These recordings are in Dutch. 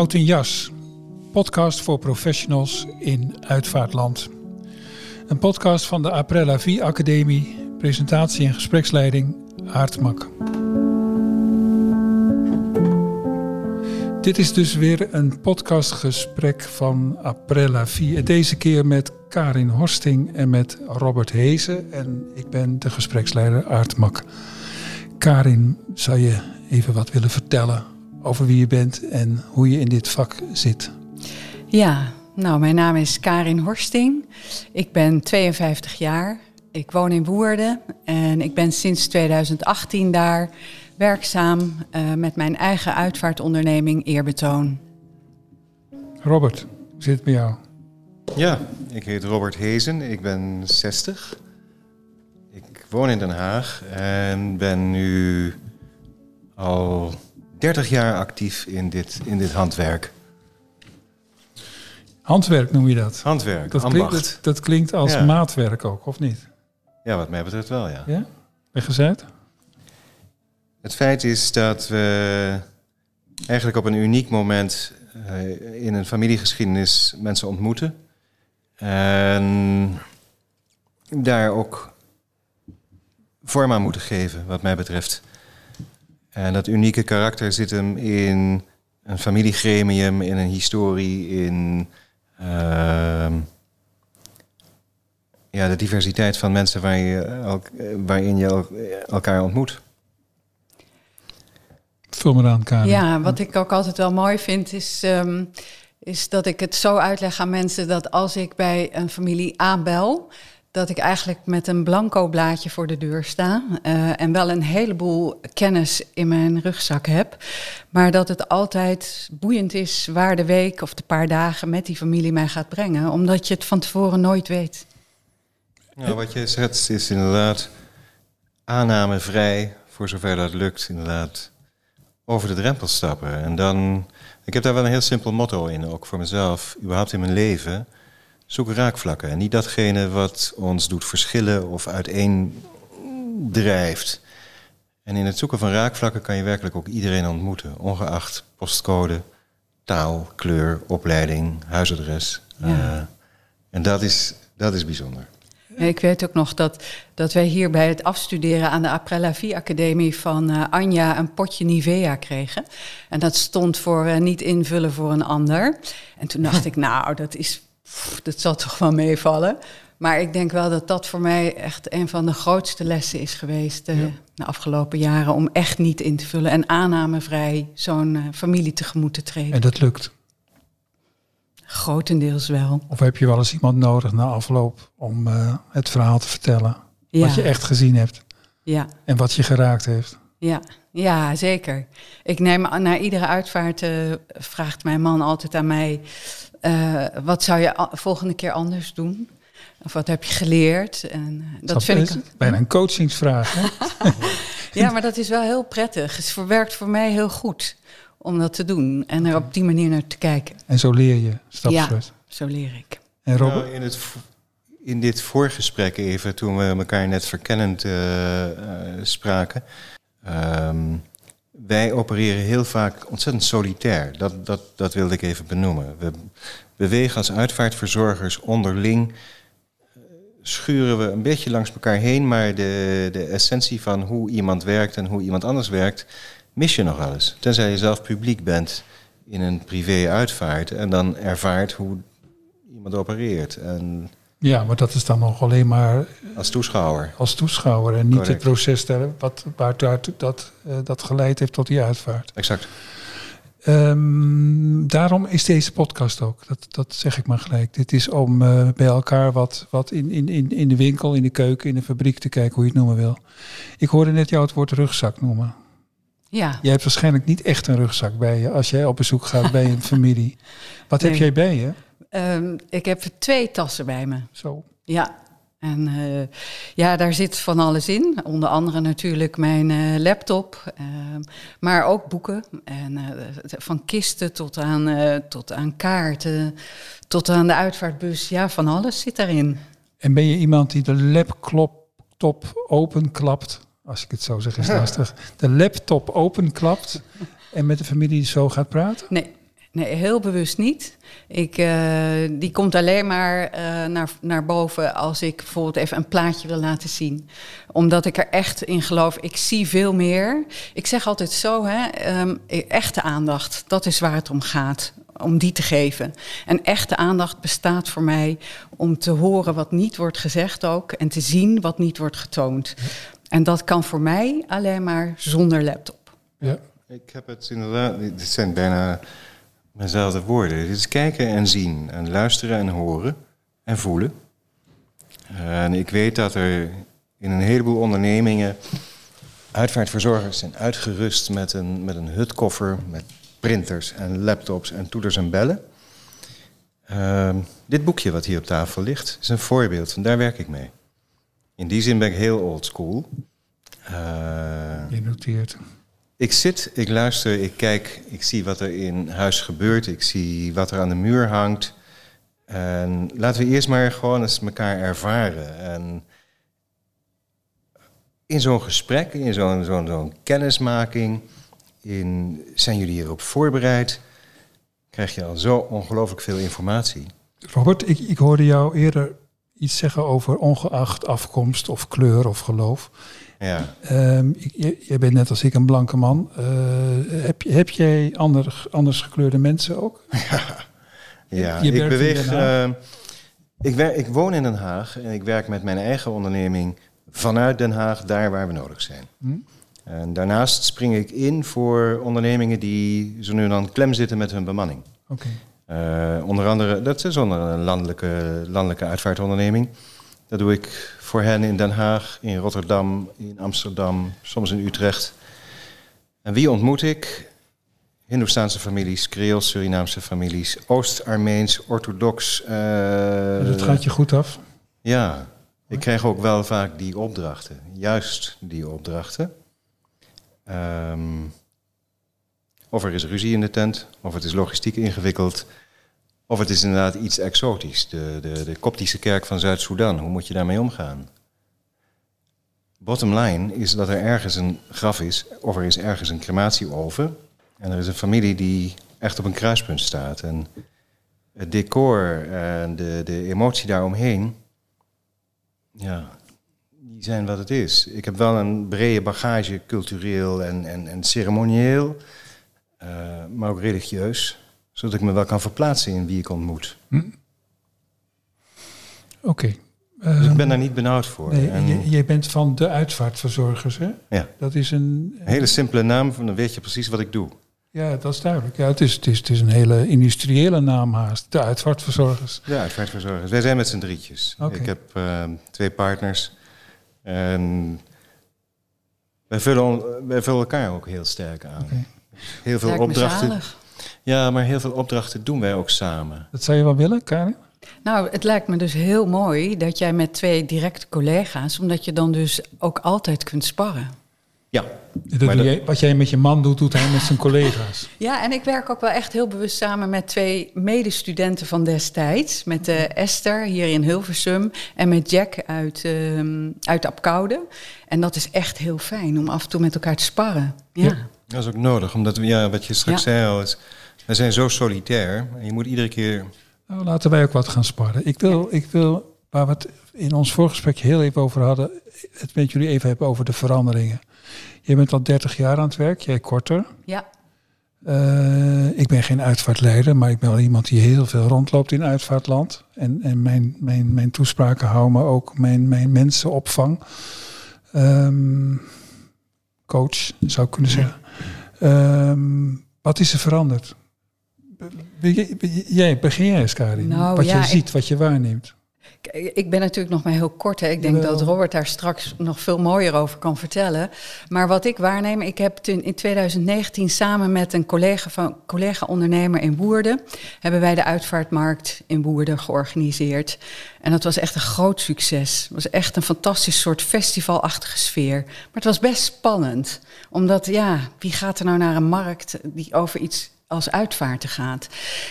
Houten Jas, podcast voor professionals in uitvaartland. Een podcast van de Aprella Vie Academie, presentatie en gespreksleiding Aartmak. Dit is dus weer een podcastgesprek van Aprella Vie. Deze keer met Karin Horsting en met Robert Hezen. En ik ben de gespreksleider Aartmak. Karin, zou je even wat willen vertellen over wie je bent en hoe je in dit vak zit? Ja, nou, mijn naam is Karin Horsting. Ik ben 52 jaar. Ik woon in Woerden en ik ben sinds 2018 daar werkzaam uh, met mijn eigen uitvaartonderneming Eerbetoon. Robert, hoe zit het bij jou? Ja, ik heet Robert Hezen, ik ben 60. Ik woon in Den Haag en ben nu al 30 jaar actief in dit, in dit handwerk. Handwerk noem je dat? Handwerk, dat. Klinkt, dat, dat klinkt als Ja. maatwerk ook, of niet? Ja, wat mij betreft wel, ja. Ja? Leg eens uit. Het feit is dat we eigenlijk op een uniek moment eh, in een familiegeschiedenis mensen ontmoeten. En daar ook vorm aan moeten geven, wat mij betreft. En dat unieke karakter zit hem in een familiegremium, in een historie, in ehm, ja, de diversiteit van mensen waar je, elk- waarin je el- elkaar ontmoet. Vul me aan, Karin. Ja, wat ik ook altijd wel mooi vind is, ehm, is dat ik het zo uitleg aan mensen dat als ik bij een familie aanbel, dat ik eigenlijk met een blanco blaadje voor de deur sta eh, en wel een heleboel kennis in mijn rugzak heb, maar dat het altijd boeiend is waar de week of de paar dagen met die familie mij gaat brengen, omdat je het van tevoren nooit weet. Nou, wat je schetst is inderdaad aannamevrij, voor zover dat lukt, inderdaad over de drempel stappen. En dan, ik heb daar wel een heel simpel motto in, ook voor mezelf, überhaupt in mijn leven. Zoek raakvlakken en niet datgene wat ons doet verschillen of uiteen drijft. En in het zoeken van raakvlakken kan je werkelijk ook iedereen ontmoeten, ongeacht postcode, taal, kleur, opleiding, huisadres. Ja. Eh, en dat is, dat is bijzonder. Ik weet ook nog dat, dat wij hier bij het afstuderen aan de Aprella Vie Academie van eh, Anja een potje Nivea kregen. En dat stond voor eh, niet invullen voor een ander. En toen dacht ik, nou, dat is, pff, dat zal toch wel meevallen. Maar ik denk wel dat dat voor mij echt een van de grootste lessen is geweest eh, de afgelopen jaren. Om echt niet in te vullen en aannamevrij zo'n eh, familie tegemoet te treden. En dat lukt. Grotendeels wel. Of heb je wel eens iemand nodig na afloop om eh, het verhaal te vertellen? Ja, Wat je echt gezien hebt ja. en wat je geraakt heeft. Ja, ja, zeker. Ik neem na iedere uitvaart vraagt mijn man altijd aan mij: eh, wat zou je volgende keer anders doen? Of wat heb je geleerd? En eh, dat vind is ik. bijna een coachingsvraag. Hè? Ja, maar dat is wel heel prettig. Het verwerkt voor mij heel goed om dat te doen en er op die manier naar te kijken. En zo leer je stapsgewijs. Zo leer ik. En Robert? Nou, in, het, in dit voorgesprek even, toen we elkaar net verkennend eh, eh, spraken. ehm, wij opereren heel vaak ontzettend solitair. Dat, dat, dat wilde ik even benoemen. We bewegen als uitvaartverzorgers onderling. Schuren we een beetje langs elkaar heen, maar de, de essentie van hoe iemand werkt en hoe iemand anders werkt, mis je nog wel eens. Tenzij je zelf publiek bent in een privé-uitvaart en dan ervaart hoe iemand opereert. En Ja, maar dat is dan nog alleen maar als toeschouwer. als toeschouwer en niet het proces stellen wat, waartoe dat, eh, dat geleid heeft tot die uitvaart. Exact. Ehm, daarom is deze podcast ook. Dat, dat zeg ik maar gelijk. Dit is om eh, bij elkaar wat, wat in, in, in, in de winkel, in de keuken, in de fabriek te kijken hoe je het noemen wil. Ik hoorde net jou het woord rugzak noemen. Ja, Jij hebt waarschijnlijk niet echt een rugzak bij je als jij op bezoek gaat bij een familie. Wat heb jij bij je? Ehm, ik heb twee tassen bij me. Zo. Ja, en eh, ja, daar zit van alles in. Onder andere natuurlijk mijn eh, laptop, ehm, maar ook boeken. En eh, van kisten tot aan, tot aan kaarten, tot aan de uitvaartbus. Ja, van alles zit daarin. En ben je iemand die de laptop openklapt? Als ik het zo zeg, is lastig. De laptop openklapt en met de familie zo gaat praten? Nee, Nee, heel bewust niet. Ik, uh, die komt alleen maar uh, naar, naar boven als ik bijvoorbeeld even een plaatje wil laten zien. Omdat ik er echt in geloof. Ik zie veel meer. Ik zeg altijd zo, hè, um, echte aandacht, dat is waar het om gaat. Om die te geven. En echte aandacht bestaat voor mij om te horen wat niet wordt gezegd ook. En te zien wat niet wordt getoond. En dat kan voor mij alleen maar zonder laptop. Ja. Ik heb het inderdaad, dit zijn bijna dezelfde woorden. Dit is kijken en zien en luisteren en horen en voelen. En ik weet dat er in een heleboel ondernemingen uitvaartverzorgers zijn uitgerust met een, met een hutkoffer, met printers en laptops en toeters en bellen. Uh, dit boekje wat hier op tafel ligt is een voorbeeld, van daar werk ik mee. In die zin ben ik heel old school. Uh, Je noteert. Ik zit, ik luister, ik kijk, ik zie wat er in huis gebeurt, ik zie wat er aan de muur hangt. En laten we eerst maar gewoon eens elkaar ervaren. En in zo'n gesprek, in zo'n zo'n zo'n kennismaking, in, zijn jullie hierop voorbereid? Krijg je al zo ongelooflijk veel informatie. Robert, ik, ik hoorde jou eerder iets zeggen over ongeacht afkomst of kleur of geloof. Ja. Um, jij bent net als ik een blanke man. Uh, heb, heb jij ander, anders gekleurde mensen ook? Ja, ja. ik beweeg. Uh, ik, werk, ik woon in Den Haag en ik werk met mijn eigen onderneming vanuit Den Haag, daar waar we nodig zijn. Hm? En daarnaast spring ik in voor ondernemingen die zo nu en dan klem zitten met hun bemanning. Okay. Uh, onder andere, dat is onder een landelijke, landelijke uitvaartonderneming. Dat doe ik voor hen in Den Haag, in Rotterdam, in Amsterdam, soms in Utrecht. En wie ontmoet ik? Hindoestaanse families, Creols, Surinaamse families, Oost-Armeens, Orthodox. Uh, dat gaat je goed af? Ja, ik krijg ook wel vaak die opdrachten. Juist die opdrachten. Um, of er is ruzie in de tent, of het is logistiek ingewikkeld. Of het is inderdaad iets exotisch. De, de, de Koptische kerk van Zuid-Soedan. Hoe moet je daarmee omgaan? Bottom line is dat er ergens een graf is, of er is ergens een crematieoven. En er is een familie die echt op een kruispunt staat. En het decor en de, de emotie daaromheen, ja, die zijn wat het is. Ik heb wel een brede bagage, cultureel en, en, en ceremonieel, uh, maar ook religieus zodat ik me wel kan verplaatsen in wie ik ontmoet. Hm? Oké. Okay. Dus ik ben ehm, daar niet benauwd voor. Nee, en... jij bent van de uitvaartverzorgers, hè? Ja. Dat is een... een hele simpele naam, dan weet je precies wat ik doe. Ja, dat is duidelijk. Ja, het, is, het, is, het is een hele industriële naam haast. De uitvaartverzorgers. Ja, uitvaartverzorgers. Wij zijn met z'n drietjes. Okay. Ik heb uh, twee partners. En wij vullen, wij vullen elkaar ook heel sterk aan. Okay. Heel veel Lijkt opdrachten. Ja, maar heel veel opdrachten doen wij ook samen. Dat zou je wel willen, Karin? Nou, het lijkt me dus heel mooi dat jij met twee directe collega's, omdat je dan dus ook altijd kunt sparren. Ja. Dat dat... Jij, wat jij met je man doet, doet hij met zijn collega's. Ja, en ik werk ook wel echt heel bewust samen met twee medestudenten van destijds. Met uh, Esther hier in Hilversum en met Jack uit, uh, uit Apkoude. En dat is echt heel fijn om af en toe met elkaar te sparren. Ja. ja. Dat is ook nodig, omdat ja, wat je straks ja. zei al, is, we zijn zo solitair. En je moet iedere keer... Nou, laten wij ook wat gaan sparren. Ik wil, ik wil, waar we het in ons voorgesprek heel even over hadden, het met jullie even hebben over de veranderingen. Je bent al 30 jaar aan het werk, jij korter. Ja. Uh, ik ben geen uitvaartleider, maar ik ben wel iemand die heel veel rondloopt in uitvaartland. En, en mijn, mijn, mijn toespraken houden me ook mijn, mijn mensenopvang. Um, coach, zou ik kunnen zeggen. Um, wat is er veranderd? Jij, begin jij eens, Karin. Nou, wat ja, je ziet, ik, wat je waarneemt. Ik ben natuurlijk nog maar heel kort. Hè. Ik denk Jawel. dat Robert daar straks nog veel mooier over kan vertellen. Maar wat ik waarneem, ik heb in 2019 samen met een collega van collega-ondernemer in Woerden, hebben wij de uitvaartmarkt in Woerden georganiseerd. En dat was echt een groot succes. Het was echt een fantastisch soort festivalachtige sfeer. Maar het was best spannend. Omdat, ja, wie gaat er nou naar een markt die over iets als uitvaarten gaat?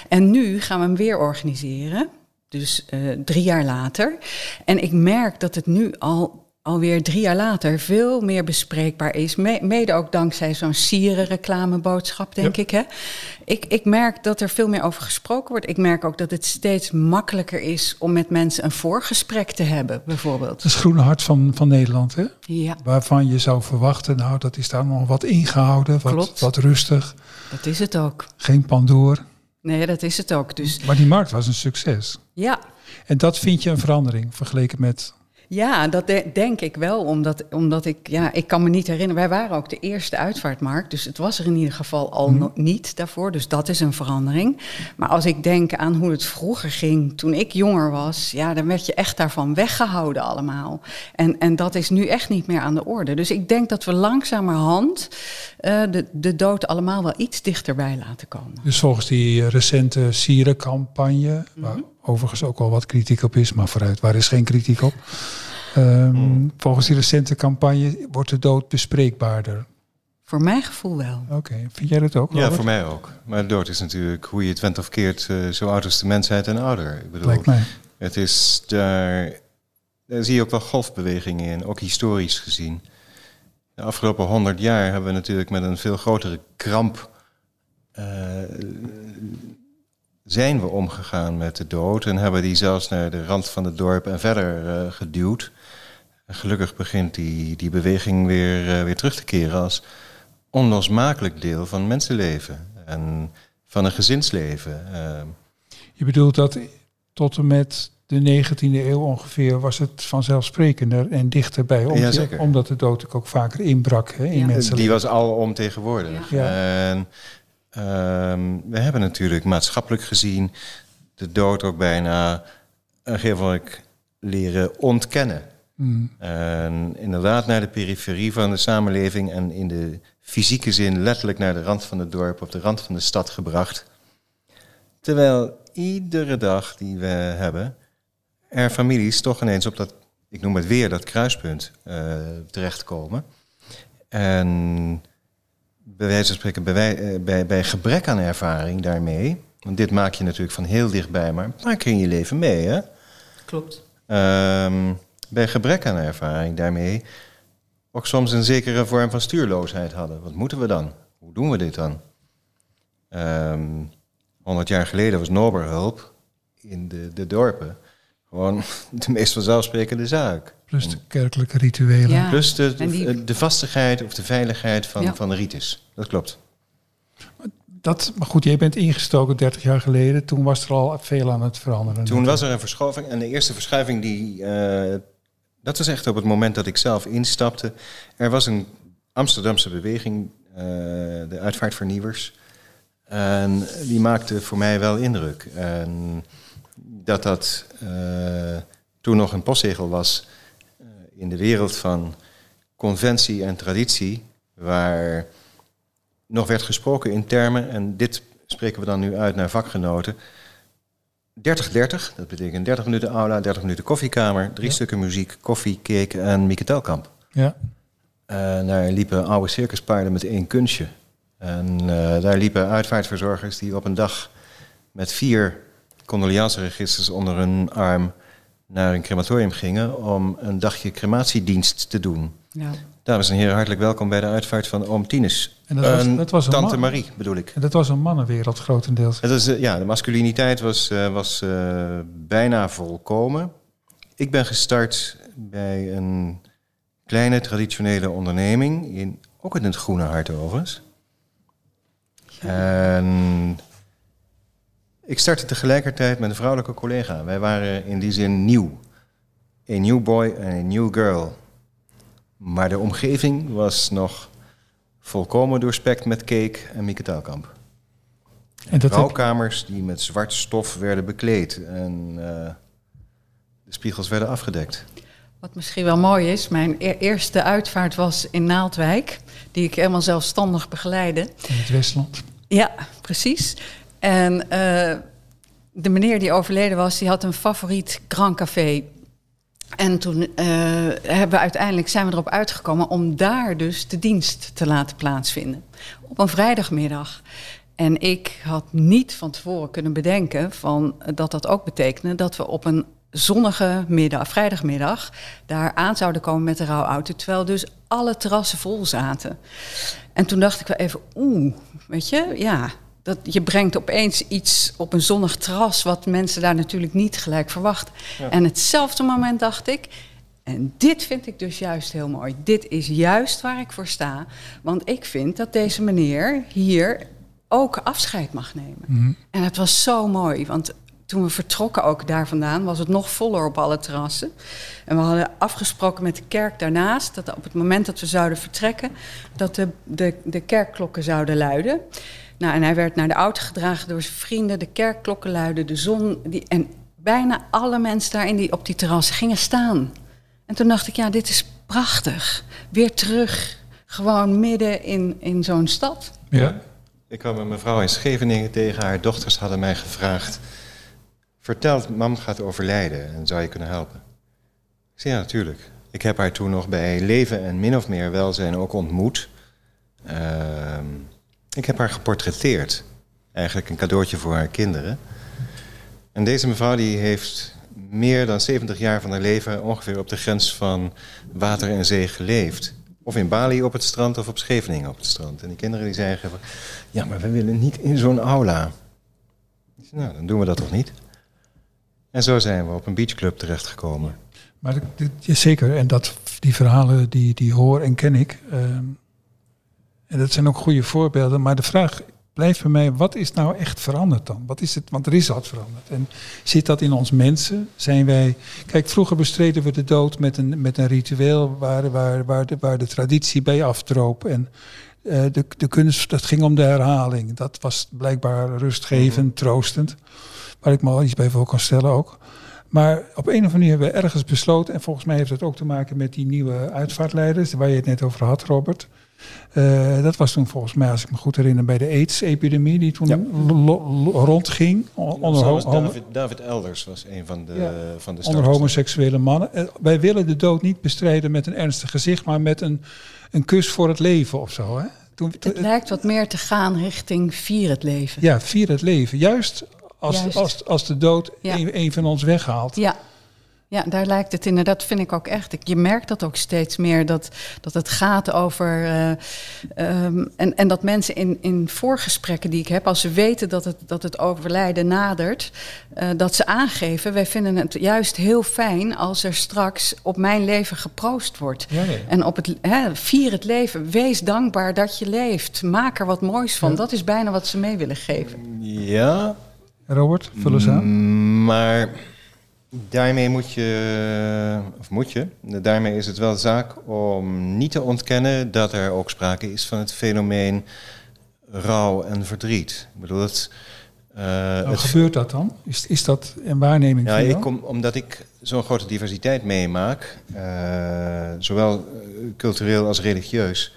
En nu gaan we hem weer organiseren. Dus uh, drie jaar later. En ik merk dat het nu al alweer drie jaar later veel meer bespreekbaar is. mede ook dankzij zo'n sieren reclameboodschap, denk ik, hè? ik. Ik merk dat er veel meer over gesproken wordt. Ik merk ook dat het steeds makkelijker is om met mensen een voorgesprek te hebben, bijvoorbeeld. Het groene hart van, van Nederland, hè? Ja. Waarvan je zou verwachten, nou, dat is daar nog wat ingehouden, wat, Klopt. wat rustig. Dat is het ook. Geen pandoor. Nee, dat is het ook. Dus, maar die markt was een succes. Ja. En dat vind je een verandering vergeleken met ja, dat denk ik wel, omdat, omdat ik, ja, ik kan me niet herinneren. Wij waren ook de eerste uitvaartmarkt, dus het was er in ieder geval al mm. niet daarvoor. Dus dat is een verandering. Maar als ik denk aan hoe het vroeger ging, toen ik jonger was, ja, dan werd je echt daarvan weggehouden allemaal. En, en dat is nu echt niet meer aan de orde. Dus ik denk dat we langzamerhand uh, de, de dood allemaal wel iets dichterbij laten komen. Dus volgens die recente sierencampagne, mm overigens ook wel wat kritiek op is, maar vooruit, waar is geen kritiek op? Um, Volgens die recente campagne wordt de dood bespreekbaarder. Voor mijn gevoel wel. Oké, vind jij dat ook? Ja, voor mij ook. Maar de dood is natuurlijk, hoe je het went of keert, uh, zo oud als de mensheid en ouder. Ik bedoel, Lijkt mij. Het is daar, daar zie je ook wel golfbewegingen in, ook historisch gezien. De afgelopen honderd jaar hebben we natuurlijk met een veel grotere kramp uh, zijn we omgegaan met de dood en hebben die zelfs naar de rand van het dorp en verder uh, geduwd. En gelukkig begint die, die beweging weer, uh, weer terug te keren als onlosmakelijk deel van mensenleven en van een gezinsleven. Uh, Je bedoelt dat tot en met de 19e eeuw ongeveer was het vanzelfsprekender en dichterbij. Om ja, omdat de dood ook vaker inbrak hè, in ja. mensen. Die was alomtegenwoordig. Ja. En Um, we hebben natuurlijk maatschappelijk gezien de dood ook bijna gegeven leren ontkennen. Mm. En inderdaad naar de periferie van de samenleving en in de fysieke zin letterlijk naar de rand van het dorp of de rand van de stad gebracht. Terwijl iedere dag die we hebben, er families toch ineens op dat, ik noem het weer, dat kruispunt uh, terechtkomen. En bij wijze van spreken, bij, eh, bij, bij gebrek aan ervaring daarmee, want dit maak je natuurlijk van heel dichtbij, maar maak je in je leven mee, hè? Klopt. Um, bij gebrek aan ervaring daarmee ook soms een zekere vorm van stuurloosheid hadden. Wat moeten we dan? Hoe doen we dit dan? Um, 100 jaar geleden was Noberhulp in de, de dorpen gewoon de meest vanzelfsprekende zaak. Plus de kerkelijke rituelen. Ja. Plus de, de, de, vastigheid of de veiligheid van, ja. van de ritus. Dat klopt. Dat, maar goed, jij bent ingestoken 30 jaar geleden. Toen was er al veel aan het veranderen. Toen was er een verschuiving. En de eerste verschuiving die... Uh, dat was echt op het moment dat ik zelf instapte. Er was een Amsterdamse beweging, uh, de uitvaartvernieuwers. En die maakte voor mij wel indruk. En dat dat uh, toen nog een postzegel was uh, in de wereld van conventie en traditie, waar nog werd gesproken in termen, en dit spreken we dan nu uit naar vakgenoten. 30-30, dat betekent 30 minuten aula, 30 minuten koffiekamer, drie ja. stukken muziek, koffie, cake en Mieke Telkamp. Ja. Uh, daar liepen oude circuspaarden met één kunstje. En daar liepen uitvaartverzorgers die op een dag met vier condoleanceregisters onder hun arm naar een crematorium gingen om een dagje crematiedienst te doen. Ja. Dames en heren, hartelijk welkom bij de uitvaart van Oom Tinus. En dat was, dat was Tante Marie bedoel ik. En dat was een mannenwereld grotendeels. Dat is, uh, ja, de masculiniteit was, uh, was uh, bijna volkomen. Ik ben gestart bij een kleine traditionele onderneming, in, ook in het Groene Hart overigens. En ik startte tegelijkertijd met een vrouwelijke collega. Wij waren in die zin nieuw. Een new boy en een new girl. Maar de omgeving was nog volkomen doorspekt met cake en Mieke Taalkamp. En dat Rouwkamers die met zwart stof werden bekleed en uh, de spiegels werden afgedekt. Wat misschien wel mooi is, mijn e eerste uitvaart was in Naaldwijk, die ik helemaal zelfstandig begeleide. In het Westland. Ja, precies. En uh, de meneer die overleden was, die had een favoriet Grand Café. En toen uh, hebben we uiteindelijk zijn we erop uitgekomen om daar dus de dienst te laten plaatsvinden. Op een vrijdagmiddag. En ik had niet van tevoren kunnen bedenken van, dat dat ook betekende dat we op een zonnige middag, vrijdagmiddag, daar aan zouden komen met de rouwauto. Terwijl dus alle terrassen vol zaten. En toen dacht ik wel even, oeh, weet je, ja, dat, je brengt opeens iets op een zonnig terras... wat mensen daar natuurlijk niet gelijk verwachten. En hetzelfde moment dacht ik... en dit vind ik dus juist heel mooi. Dit is juist waar ik voor sta. Want ik vind dat deze meneer hier ook afscheid mag nemen. Mhm. En het was zo mooi, want toen we vertrokken ook daar vandaan... was het nog voller op alle terrassen. En we hadden afgesproken met de kerk daarnaast... dat op het moment dat we zouden vertrekken... dat de, de, de kerkklokken zouden luiden... Nou, en hij werd naar de auto gedragen door zijn vrienden. De kerkklokken luiden, de zon. Die, en bijna alle mensen daar in die, op die terrassen gingen staan. En toen dacht ik, ja, dit is prachtig. Weer terug, gewoon midden in, in zo'n stad. Ja. Ik kwam met mijn vrouw in Scheveningen tegen. Haar dochters hadden mij gevraagd... Vertel, mam gaat overlijden en zou je kunnen helpen? Ik zei, ja, natuurlijk. Ik heb haar toen nog bij Leven en Min of Meer Welzijn ook ontmoet. Ehm, ik heb haar geportretteerd. Eigenlijk een cadeautje voor haar kinderen. En deze mevrouw die heeft meer dan 70 jaar van haar leven... ongeveer op de grens van water en zee geleefd. Of in Bali op het strand of op Scheveningen op het strand. En die kinderen die zeggen ja, maar we willen niet in zo'n aula. Nou, dan doen we dat toch niet? En zo zijn we op een beachclub terechtgekomen. Maar zeker, en dat, die verhalen die, die hoor en ken ik. ehm, en dat zijn ook goede voorbeelden. Maar de vraag blijft bij mij, wat is nou echt veranderd dan? Wat is het? Want er is wat veranderd. En zit dat in ons mensen? Zijn wij... Kijk, vroeger bestreden we de dood met een, met een ritueel waar, waar, waar, de, waar de traditie bij afdroop. En eh, de, de kunst, dat ging om de herhaling. Dat was blijkbaar rustgevend, troostend. Waar ik me al iets bij voor kan stellen ook. Maar op een of andere manier hebben we ergens besloten, en volgens mij heeft het ook te maken met die nieuwe uitvaartleiders, waar je het net over had, Robert. Eh, dat was toen volgens mij, als ik me goed herinner, bij de AIDS-epidemie die toen Ja. rondging. Onder, David, David Elders was een van de, Ja. van de onder homoseksuele mannen. Eh, wij willen de dood niet bestrijden met een ernstig gezicht, maar met een, een kus voor het leven of zo. Hè? Toen, toen- Het lijkt wat meer te gaan richting vier het leven. ja, vier het leven. Juist als, Juist. Als, als de dood Ja. een, een van ons weghaalt. Ja. Ja, daar lijkt het inderdaad, vind ik ook echt. Je merkt dat ook steeds meer, dat, dat het gaat over... eh, ehm, en, en dat mensen in, in voorgesprekken die ik heb... als ze weten dat het, dat het overlijden nadert... eh, dat ze aangeven, wij vinden het juist heel fijn... als er straks op mijn leven geproost wordt. Ja, ja. En op het, hè, vier het leven. Wees dankbaar dat je leeft. Maak er wat moois van. Ja. Dat is bijna wat ze mee willen geven. Ja, Robert, vul eens aan. Mm, maar daarmee moet je, of moet je, daarmee is het wel zaak om niet te ontkennen dat er ook sprake is van het fenomeen rouw en verdriet. Ik bedoel, het, eh, het gebeurt dat dan? Is, is dat een waarneming Ja, ik kom, omdat ik zo'n grote diversiteit meemaak, eh, zowel eh, cultureel als religieus,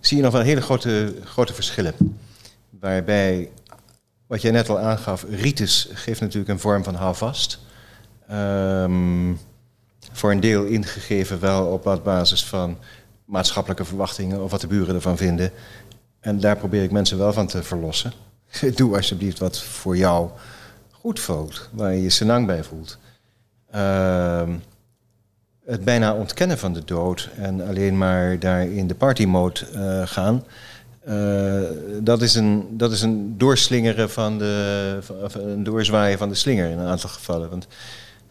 zie je nog wel hele grote, grote verschillen. Waarbij, wat jij net al aangaf, ritus geeft natuurlijk een vorm van houvast. Ehm, voor een deel ingegeven wel op basis van maatschappelijke verwachtingen of wat de buren ervan vinden. En daar probeer ik mensen wel van te verlossen. Doe alsjeblieft wat voor jou goed voelt, waar je je senang bij voelt. Ehm, het bijna ontkennen van de dood en alleen maar daar in de partymode eh gaan, dat, is een, dat is een doorslingeren van de, van, een doorzwaaien van de slinger in een aantal gevallen. Want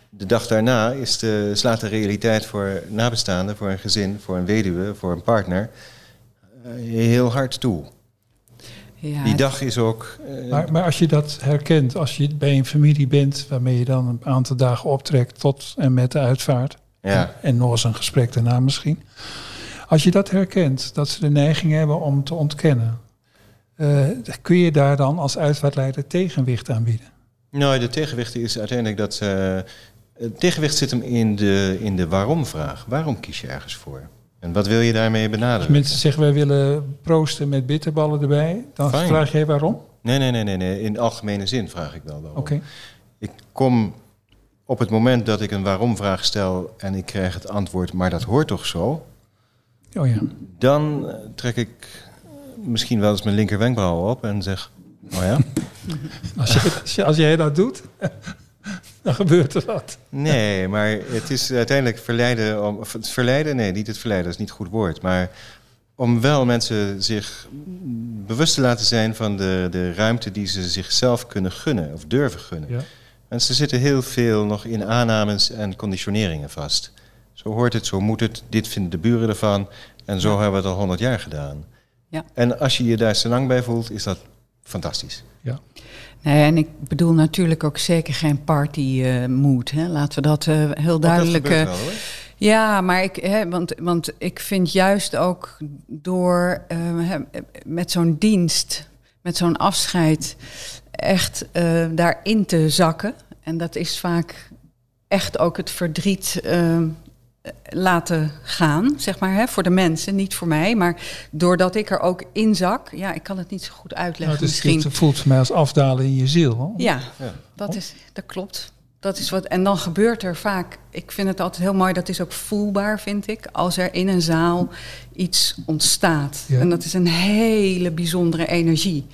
de dag daarna is de, slaat de realiteit voor nabestaanden, voor een gezin, voor een weduwe, voor een partner, eh, heel hard toe. Ja, Die dag is ook. eh, Maar, maar als je dat herkent, als je bij een familie bent waarmee je dan een aantal dagen optrekt tot en met de uitvaart, ja. en nog eens een gesprek daarna misschien. Als je dat herkent, dat ze de neiging hebben om te ontkennen, eh, kun je daar dan als uitvaartleider tegenwicht aan bieden? Nou, de tegenwicht is uiteindelijk dat. het tegenwicht zit hem in de, in de waarom-vraag. Waarom kies je ergens voor? En wat wil je daarmee Als benaderen? mensen zeggen wij willen proosten met bitterballen erbij, dan vraag jij waarom? Nee, nee, nee, nee, nee. In algemene zin vraag ik wel waarom. Oké. Ik kom op het moment dat ik een waarom-vraag stel en ik krijg het antwoord, maar dat hoort toch zo? Oh ja. Dan eh, trek ik misschien wel eens mijn linker wenkbrauw op en zeg: Oh ja, Als, je, als, je- als jij dat doet, dan gebeurt er wat. Nee, maar het is uiteindelijk verleiden om. Het verleiden, nee, niet het verleiden, dat is niet goed woord. Maar om wel mensen zich bewust te laten zijn van de, de ruimte die ze zichzelf kunnen gunnen of durven gunnen. Ja. Mensen zitten heel veel nog in aannames en conditioneringen vast. Zo hoort het, zo moet het, dit vinden de buren ervan. En zo hebben we het al honderd jaar gedaan. Ja. En als je je daar zo lang bij voelt, is dat fantastisch. Ja. Nee, en ik bedoel natuurlijk ook zeker geen party eh, mood. Hè. Laten we dat eh, heel duidelijk. Dat gebeurt eh, wel, hoor. Ja, maar ik, hè, want, want ik vind juist ook door eh, met zo'n dienst, met zo'n afscheid, echt eh, daarin te zakken. En dat is vaak echt ook het verdriet laten gaan, zeg maar, hè, voor de mensen, niet voor mij. Maar doordat ik er ook in zak, ja, ik kan het niet zo goed uitleggen Nou, het, is, misschien. het voelt voor mij als afdalen in je ziel. hoor. Ja, Ja. dat, is, dat klopt. Dat is wat, en dan gebeurt er vaak, ik vind het altijd heel mooi, dat is ook voelbaar, vind ik, als er in een zaal iets ontstaat. Ja. En dat is een hele bijzondere energie.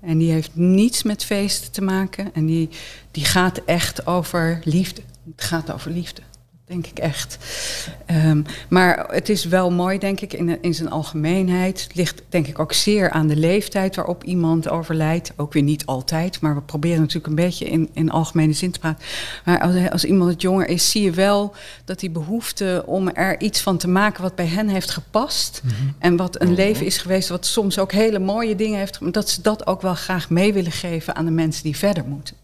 En die heeft niets met feesten te maken. En die, die gaat echt over liefde. Het gaat over liefde. Denk ik echt. Ehm, maar het is wel mooi, denk ik, in, in zijn algemeenheid. Het ligt denk ik ook zeer aan de leeftijd waarop iemand overlijdt. Ook weer niet altijd, maar we proberen natuurlijk een beetje in, in algemene zin te praten. Maar als, als iemand het jonger is, zie je wel dat die behoefte om er iets van te maken wat bij hen heeft gepast. En wat een leven is geweest, wat soms ook hele mooie dingen heeft. Dat ze dat ook wel graag mee willen geven aan de mensen die verder moeten.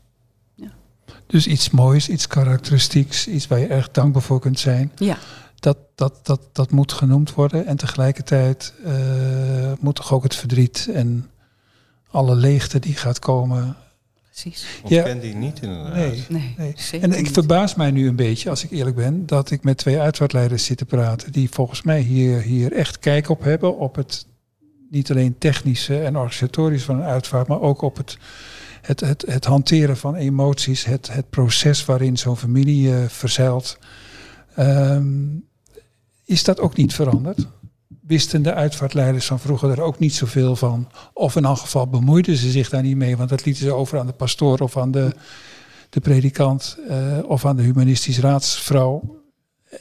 Dus iets moois, iets karakteristieks, iets waar je erg dankbaar voor kunt zijn. Ja, Dat, dat, dat, dat moet genoemd worden. En tegelijkertijd eh, moet toch ook het verdriet en alle leegte die gaat komen. precies. Ontken die niet inderdaad. Nee. Nee, Nee. zeker En ik niet. verbaas mij nu een beetje, als ik eerlijk ben, dat ik met twee uitvaartleiders zit te praten. Die volgens mij hier, hier echt kijk op hebben. Op het niet alleen technische en organisatorische van een uitvaart, maar ook op het, het, het, het hanteren van emoties. Het, het proces waarin zo'n familie eh, verzeilt. Ehm, is dat ook niet veranderd? Wisten de uitvaartleiders van vroeger er ook niet zoveel van? Of in elk geval bemoeiden ze zich daar niet mee, want dat lieten ze over aan de pastoor of aan de, de predikant eh, of aan de humanistisch raadsvrouw.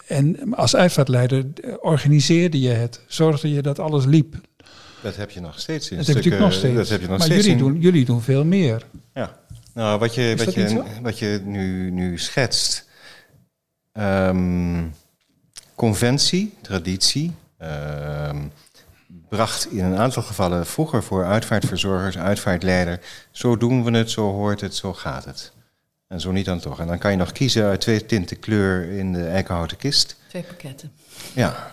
En als uitvaartleider eh, organiseerde je het, zorgde je dat alles liep. Dat heb je nog steeds in Dat heb je natuurlijk nog steeds. Dat heb je nog maar steeds jullie in- doen, jullie doen veel meer. Ja. Nou, wat je, Is wat je, wat je nu, nu schetst. ehm, conventie, traditie. ehm, bracht in een aantal gevallen vroeger voor uitvaartverzorgers, uitvaartleider. Zo doen we het, zo hoort het, zo gaat het. En zo niet dan toch. En dan kan je nog kiezen uit twee tinten kleur in de eikenhouten kist. Twee pakketten. Ja.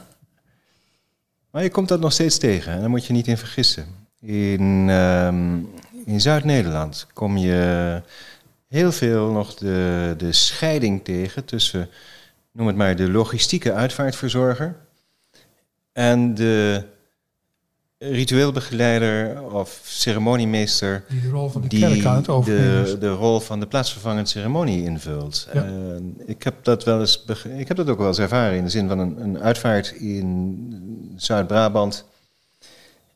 Maar je komt dat nog steeds tegen en daar moet je niet in vergissen. In, ehm, in Zuid-Nederland kom je heel veel nog de, de scheiding tegen tussen, noem het maar, de logistieke uitvaartverzorger en de ritueel begeleider of ceremoniemeester Die de rol van de kerk aan het overnemen de, de rol van de plaatsvervangend ceremonie invult. Ja. En ik heb dat wel eens, ik heb dat ook wel eens ervaren in de zin van een, een uitvaart in Zuid-Brabant.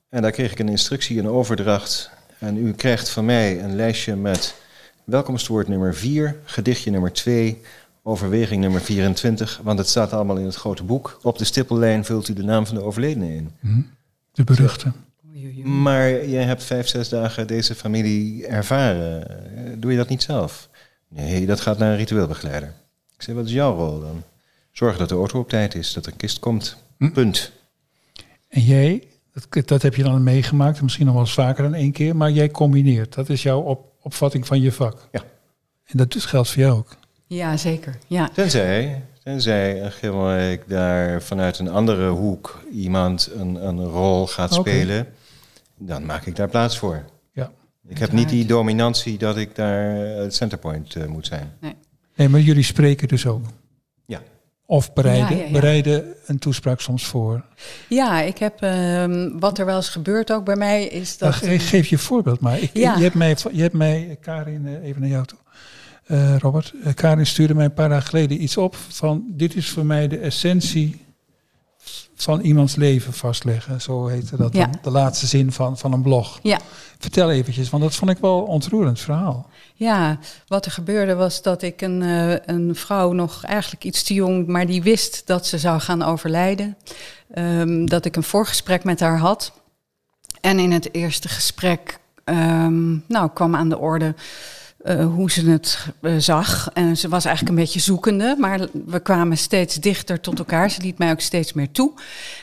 En daar kreeg ik een instructie, een overdracht. En u krijgt van mij een lijstje met welkomstwoord nummer 4, gedichtje nummer 2, overweging nummer 24. Want het staat allemaal in het grote boek. Op de stippellijn vult u de naam van de overledene in. Hm? De beruchte. Maar je hebt vijf, zes dagen deze familie ervaren. Eh, Doe je dat niet zelf? Nee, dat gaat naar een ritueelbegeleider. Ik zeg, wat is jouw rol dan? Zorg dat de auto op tijd is, dat er een kist komt. Hm. Punt. En jij, dat, dat heb je dan meegemaakt, misschien nog wel eens vaker dan één keer, maar jij combineert. Dat is jouw op, opvatting van je vak. Ja. En dat dus geldt voor jou ook. Ja, zeker. Ja. Tenzij, tenzij een Gilmelijk daar vanuit een andere hoek iemand een, een rol gaat spelen, dan maak ik daar plaats voor. Ja. Ik heb niet die dominantie dat ik daar eh, het centerpoint eh, moet zijn. Nee, maar jullie spreken dus ook. Ja. Of bereiden, Ja, ja, ja. bereiden een toespraak soms voor. Ja, ik heb, ehm, wat er wel eens gebeurt ook bij mij, is dat... Nou, ge- geef je een voorbeeld maar. Ik, Ja. je, hebt mij, je hebt mij, Karin, eh, even naar jou toe. Eh, Robert, eh, Karin stuurde mij een paar dagen geleden iets op van dit is voor mij de essentie van iemands leven vastleggen. Zo heette dat Ja. dan, de laatste zin van, van een blog. Ja. Vertel eventjes, want dat vond ik wel ontroerend verhaal. Ja, wat er gebeurde was dat ik een, eh, een vrouw nog eigenlijk iets te jong, maar die wist dat ze zou gaan overlijden. Ehm, dat ik een voorgesprek met haar had. En in het eerste gesprek ehm, nou, kwam aan de orde eh, hoe ze het eh, zag. En ze was eigenlijk een beetje zoekende, maar we kwamen steeds dichter tot elkaar. Ze liet mij ook steeds meer toe.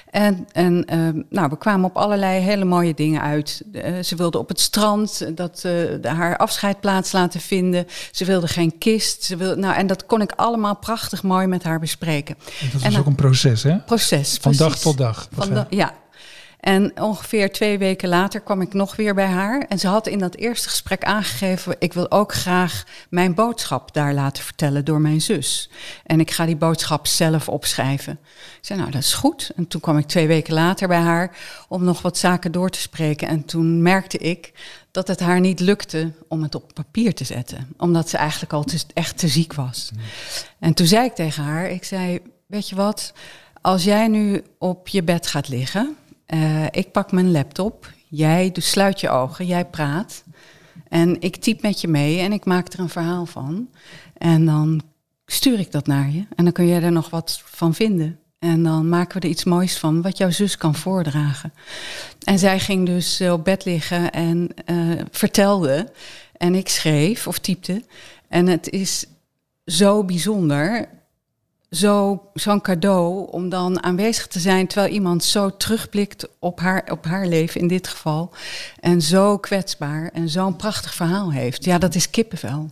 En, en ehm, nou, we kwamen op allerlei hele mooie dingen uit. Eh, ze wilde op het strand eh, dat, eh, de- haar afscheid plaats laten vinden. Ze wilde geen kist. Ze wilde, nou, en dat kon ik allemaal prachtig mooi met haar bespreken. En dat En was ook een proces, hè? Proces. Van dag tot dag. Van ja. En ongeveer twee weken later kwam ik nog weer bij haar. En ze had in dat eerste gesprek aangegeven: ik wil ook graag mijn boodschap daar laten vertellen door mijn zus. En ik ga die boodschap zelf opschrijven. Ik zei: Nou, dat is goed. En toen kwam ik twee weken later bij haar om nog wat zaken door te spreken. En toen merkte ik dat het haar niet lukte om het op papier te zetten, omdat ze eigenlijk al te, echt te ziek was. En toen zei ik tegen haar: Ik zei, weet je wat? Als jij nu op je bed gaat liggen, eh, ik pak mijn laptop, jij dus sluit je ogen, jij praat. En ik typ met je mee en ik maak er een verhaal van. En dan stuur ik dat naar je. En dan kun jij er nog wat van vinden. En dan maken we er iets moois van, wat jouw zus kan voordragen. En zij ging dus eh, op bed liggen en eh, vertelde. En ik schreef of typte. En het is zo bijzonder zo, zo'n cadeau om dan aanwezig te zijn terwijl iemand zo terugblikt op haar, op haar leven in dit geval. En zo kwetsbaar en zo'n prachtig verhaal heeft. Ja, dat is kippenvel.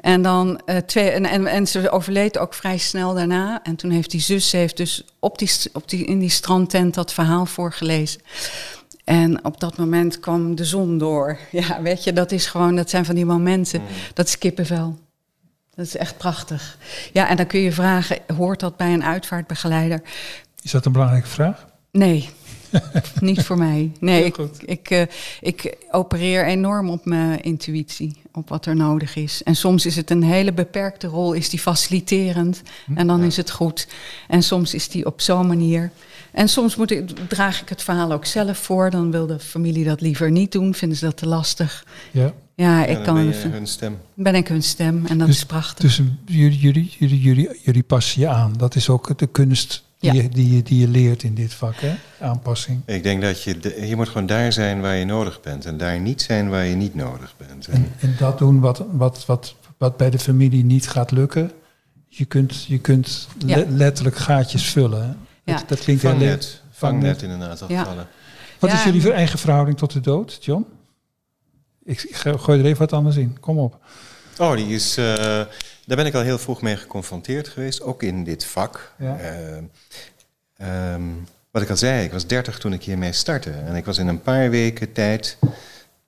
En, dan, eh, twee, en, en, en ze overleed ook vrij snel daarna. En toen heeft die zus ze heeft dus op die, op die, in die strandtent dat verhaal voorgelezen. En op dat moment kwam de zon door. Ja, weet je, dat is gewoon, dat zijn van die momenten. Dat is kippenvel. Dat is echt prachtig. Ja, en dan kun je vragen, hoort dat bij een uitvaartbegeleider? Is dat een belangrijke vraag? Nee, niet voor mij. Nee, ik, ik, eh, ik opereer enorm op mijn intuïtie, op wat er nodig is. En soms is het een hele beperkte rol, is die faciliterend en dan is het goed. En soms is die op zo'n manier. En soms moet ik, draag ik het verhaal ook zelf voor, dan wil de familie dat liever niet doen, vinden ze dat te lastig. Ja. Ja, Ja, ik dan kan ben ben, je hun stem. ben ik hun stem en dat Dus- is prachtig. Dus jullie, jullie, jullie, jullie, jullie passen je aan. Dat is ook de kunst die, Ja. je, die, je, die je leert in dit vak, hè? Aanpassing. Ik denk dat je, de- je moet gewoon daar zijn waar je nodig bent. En daar niet zijn waar je niet nodig bent. En En, en dat doen wat, wat, wat, wat bij de familie niet gaat lukken. Je kunt, je kunt Ja. le- letterlijk gaatjes vullen. Ja. Dat, dat klinkt heel leuk. vangnet. Vangnet in een aantal Ja. gevallen. Wat Ja. is jullie eigen verhouding tot de dood, John? Ik, gooi er even wat anders in. Kom op. Oh, die is, eh, daar ben ik al heel vroeg mee geconfronteerd geweest. Ook in dit vak. Ja. Eh, ehm, wat ik al zei, ik was 30 toen ik hiermee startte. En ik was in een paar weken tijd...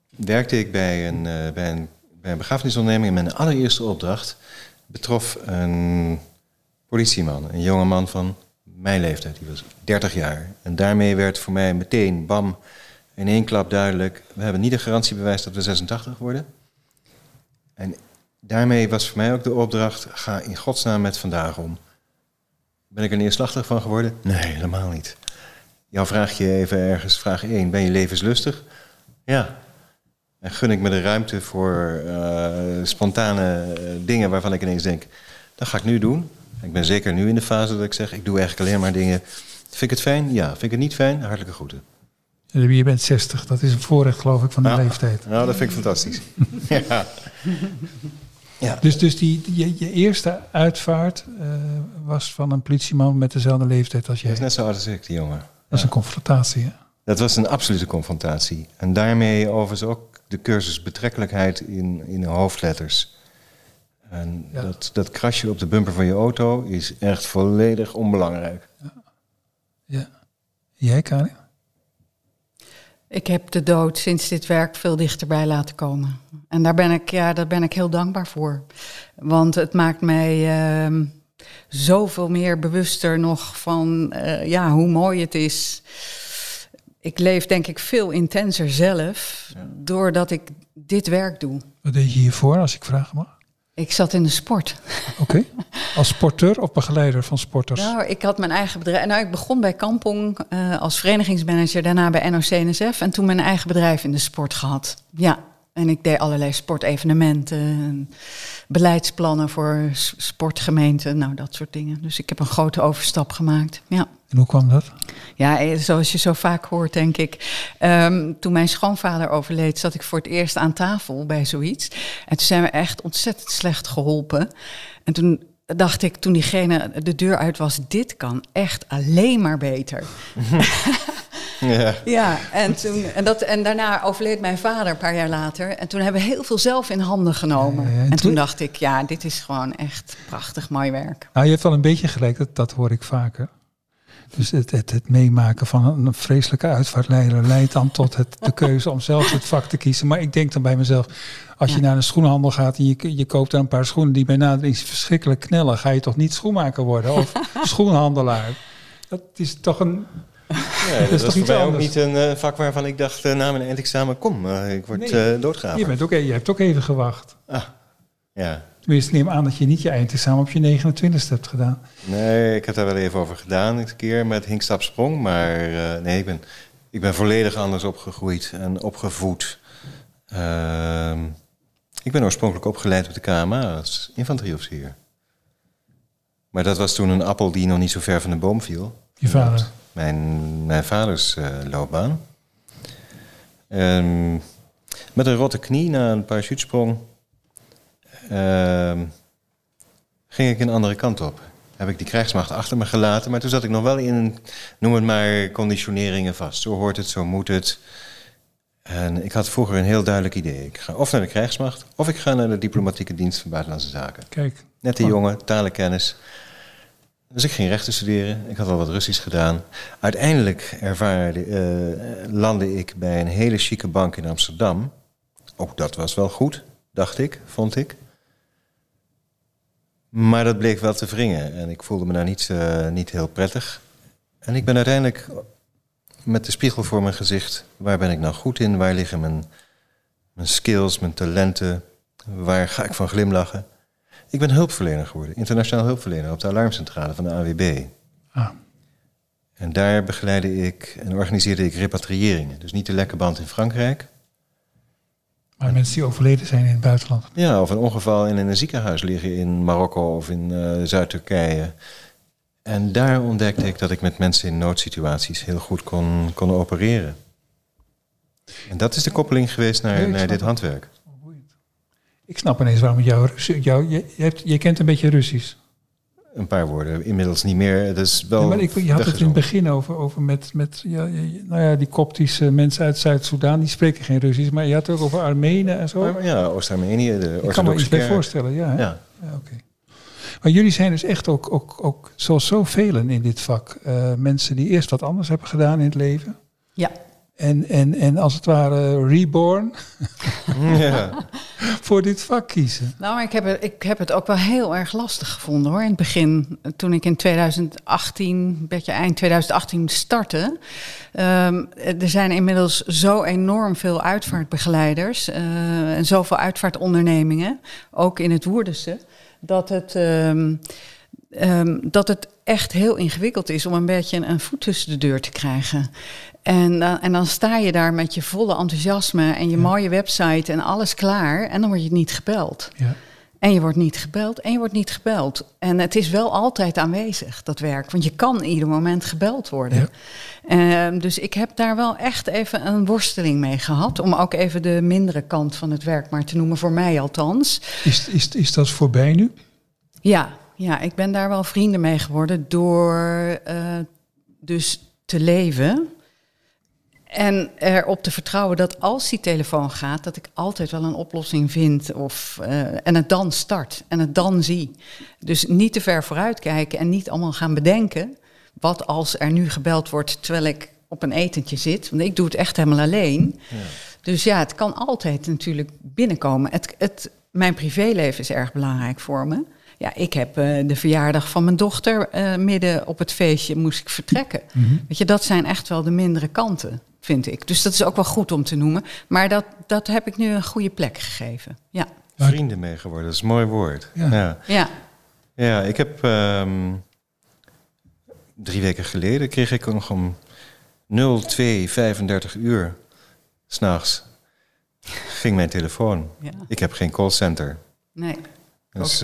werkte ik bij een, eh, bij een, bij een begrafenisonderneming. En mijn allereerste opdracht betrof een politieman. Een jonge man van mijn leeftijd. Die was 30 jaar. En daarmee werd voor mij meteen, bam, in één klap duidelijk... we hebben niet een garantiebewijs dat we 86 worden... En daarmee was voor mij ook de opdracht: ga in godsnaam met vandaag om. Ben ik er neerslachtig van geworden? Nee, helemaal niet. Jouw vraag je even ergens, vraag 1, ben je levenslustig? Ja. En gun ik me de ruimte voor eh, spontane eh, dingen waarvan ik ineens denk, dat ga ik nu doen. Ik ben zeker nu in de fase dat ik zeg, ik doe eigenlijk alleen maar dingen. Vind ik het fijn? Ja. Vind ik het niet fijn? Hartelijke groeten. En Je bent 60, dat is een voorrecht geloof ik van de leeftijd. Nou, dat vind ik fantastisch. ja. ja. Dus, dus die, je, je eerste uitvaart eh, was van een politieman met dezelfde leeftijd als jij. is net zo oud als ik, die jongen. Dat is een confrontatie. Hè? Dat was een absolute confrontatie. En daarmee overigens ook de cursus betrekkelijkheid in, in hoofdletters. En Ja. dat, dat krasje op de bumper van je auto is echt volledig onbelangrijk. Ja. Jij, Karin? Ik heb de dood sinds dit werk veel dichterbij laten komen. En daar ben ik, ja, daar ben ik heel dankbaar voor. Want het maakt mij ehm, zoveel meer bewuster nog van eh, ja, hoe mooi het is. Ik leef denk ik veel intenser zelf Ja. doordat ik dit werk doe. Wat deed je hiervoor, als ik vragen mag? Ik zat in de sport. Oké. Als sporteur of begeleider van sporters? Nou, ik had mijn eigen bedrijf. Nou, ik begon bij Kampong uh, als verenigingsmanager, daarna bij NOC-NSF en toen mijn eigen bedrijf in de sport gehad. Ja, en ik deed allerlei sportevenementen, beleidsplannen voor sportgemeenten, nou dat soort dingen. Dus ik heb een grote overstap gemaakt. Ja. En hoe kwam dat? Ja, eh, zoals je zo vaak hoort, denk ik. Um, toen mijn schoonvader overleed, zat ik voor het eerst aan tafel bij zoiets. En toen zijn we echt ontzettend slecht geholpen. En toen dacht ik, toen diegene de deur uit was, dit kan echt alleen maar beter. Ja, ja en, toen, en, dat, en daarna overleed mijn vader een paar jaar later. En toen hebben we heel veel zelf in handen genomen. en, toen, dacht ik, ja, dit is gewoon echt prachtig mooi werk. Nou, je hebt wel een beetje gelijk, dat, dat hoor ik vaker. Dus het, het, het, meemaken van een vreselijke uitvaartleider leidt dan tot het, de keuze om zelf het vak te kiezen. Maar ik denk dan bij mezelf, als je naar een schoenenhandel gaat en je, je koopt dan een paar schoenen die bij nadering verschrikkelijk knellen, ga je toch niet schoenmaker worden of schoenhandelaar? Dat is toch een ja, dat, is toch voor mij ook niet een uh, vak waarvan ik dacht uh, na mijn eindexamen, kom, uh, ik word nee, doodgegaan. Je, bent ook, je hebt ook even gewacht. Ah, ja. Tenminste, neem aan dat je niet je eindexamen op je 29ste hebt gedaan. Nee, ik heb daar wel even over gedaan een keer met hinkstapsprong. Maar nee, ik ben, ik ben volledig anders opgegroeid en opgevoed. Ehm, ik ben oorspronkelijk opgeleid op de KMA als infanterieofficier. Maar dat was toen een appel die nog niet zo ver van de boom viel. Je vader? mijn, mijn vaders uh, loopbaan. Um, met een rotte knie na een parachutesprong ging ik een andere kant op. Heb ik die krijgsmacht achter me gelaten, maar toen zat ik nog wel in, noem het maar, conditioneringen vast. Zo hoort het, zo moet het. En ik had vroeger een heel duidelijk idee. Ik ga of naar de krijgsmacht, of ik ga naar de diplomatieke dienst van Buitenlandse Zaken. Kijk. Net de jongen, talenkennis. Dus ik ging rechten studeren. Ik had al wat Russisch gedaan. Uiteindelijk ervaarde, uh, landde ik bij een hele chique bank in Amsterdam. Ook dat was wel goed, dacht ik, vond ik. Maar dat bleek wel te wringen en ik voelde me daar niet, uh, niet heel prettig. En ik ben uiteindelijk met de spiegel voor mijn gezicht, waar ben ik nou goed in? Waar liggen mijn, mijn skills, mijn talenten? Waar ga ik van glimlachen? Ik ben hulpverlener geworden, internationaal hulpverlener op de alarmcentrale van de AWB. Ah. En daar begeleide ik en organiseerde ik repatriëringen. Dus niet de lekke band in Frankrijk. Maar mensen die overleden zijn in het buitenland. Ja, of een ongeval in een ziekenhuis liggen in Marokko of in uh, Zuid-Turkije. En daar ontdekte ik dat ik met mensen in noodsituaties heel goed kon, kon opereren. En dat is de koppeling geweest naar, naar dit handwerk. Ik snap ineens waarom jou, jou je, je kent een beetje Russisch. Een paar woorden, inmiddels niet meer. Dat is wel. Ja, maar ik, je had het in het begin over, over met, met ja, nou ja, die koptische mensen uit Zuid-Soedan, die spreken geen Russisch, maar je had het ook over Armenen en zo. ja, Oost-Armenië, de Ik kan me iets bij voorstellen, ja. ja. ja oké. Maar jullie zijn dus echt ook, ook, ook zoals zoveel in dit vak, uh, mensen die eerst wat anders hebben gedaan in het leven. Ja. En, en, en als het ware reborn ja. voor dit vak kiezen. Nou, maar ik heb, het, ik heb het ook wel heel erg lastig gevonden hoor. In het begin, toen ik in 2018, een beetje eind 2018 startte. Um, er zijn inmiddels zo enorm veel uitvaartbegeleiders uh, en zoveel uitvaartondernemingen, ook in het Woerdense, dat het. Um, um, dat het echt heel ingewikkeld is om een beetje een voet tussen de deur te krijgen. En, uh, en dan sta je daar met je volle enthousiasme en je mooie website en alles klaar. En dan word je niet gebeld. Ja. En je wordt niet gebeld en je wordt niet gebeld. En het is wel altijd aanwezig, dat werk. Want je kan ieder moment gebeld worden. Ja. Uh, dus ik heb daar wel echt even een worsteling mee gehad. Om ook even de mindere kant van het werk maar te noemen, voor mij althans. Is, is, is dat voorbij nu? Ja, ja, ik ben daar wel vrienden mee geworden door uh, dus te leven en erop te vertrouwen dat als die telefoon gaat, dat ik altijd wel een oplossing vind. Of, uh, en het dan start en het dan zie. Dus niet te ver vooruit kijken en niet allemaal gaan bedenken. Wat als er nu gebeld wordt terwijl ik op een etentje zit. Want ik doe het echt helemaal alleen. Ja. Dus ja, het kan altijd natuurlijk binnenkomen. Het, het, mijn privéleven is erg belangrijk voor me. Ja, ik heb uh, de verjaardag van mijn dochter uh, midden op het feestje moest ik vertrekken. Mm -hmm. Weet je, dat zijn echt wel de mindere kanten vind ik. Dus dat is ook wel goed om te noemen. Maar dat, dat heb ik nu een goede plek gegeven. Ja. vrienden mee geworden. Dat is een mooi woord. Ja. Ja, Ja, ja ik heb ehm, drie weken geleden kreeg ik nog om 0235 uur s'nachts ging mijn telefoon. ja. Ik heb geen callcenter. nee. Dus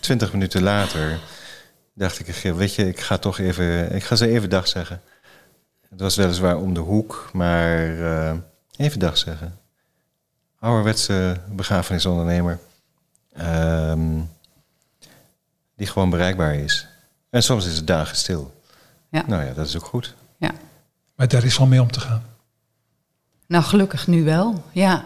twintig minuten later dacht ik, "Giel, weet je, ik ga toch even, ik ga ze even dag zeggen. Het was weliswaar om de hoek, maar eh, even dag zeggen. Ouderwetse begrafenisondernemer. ehm, die gewoon bereikbaar is. En soms is het dagen stil. Ja. Nou ja, dat is ook goed. Ja. Maar daar is wel mee om te gaan. Nou, gelukkig nu wel, ja.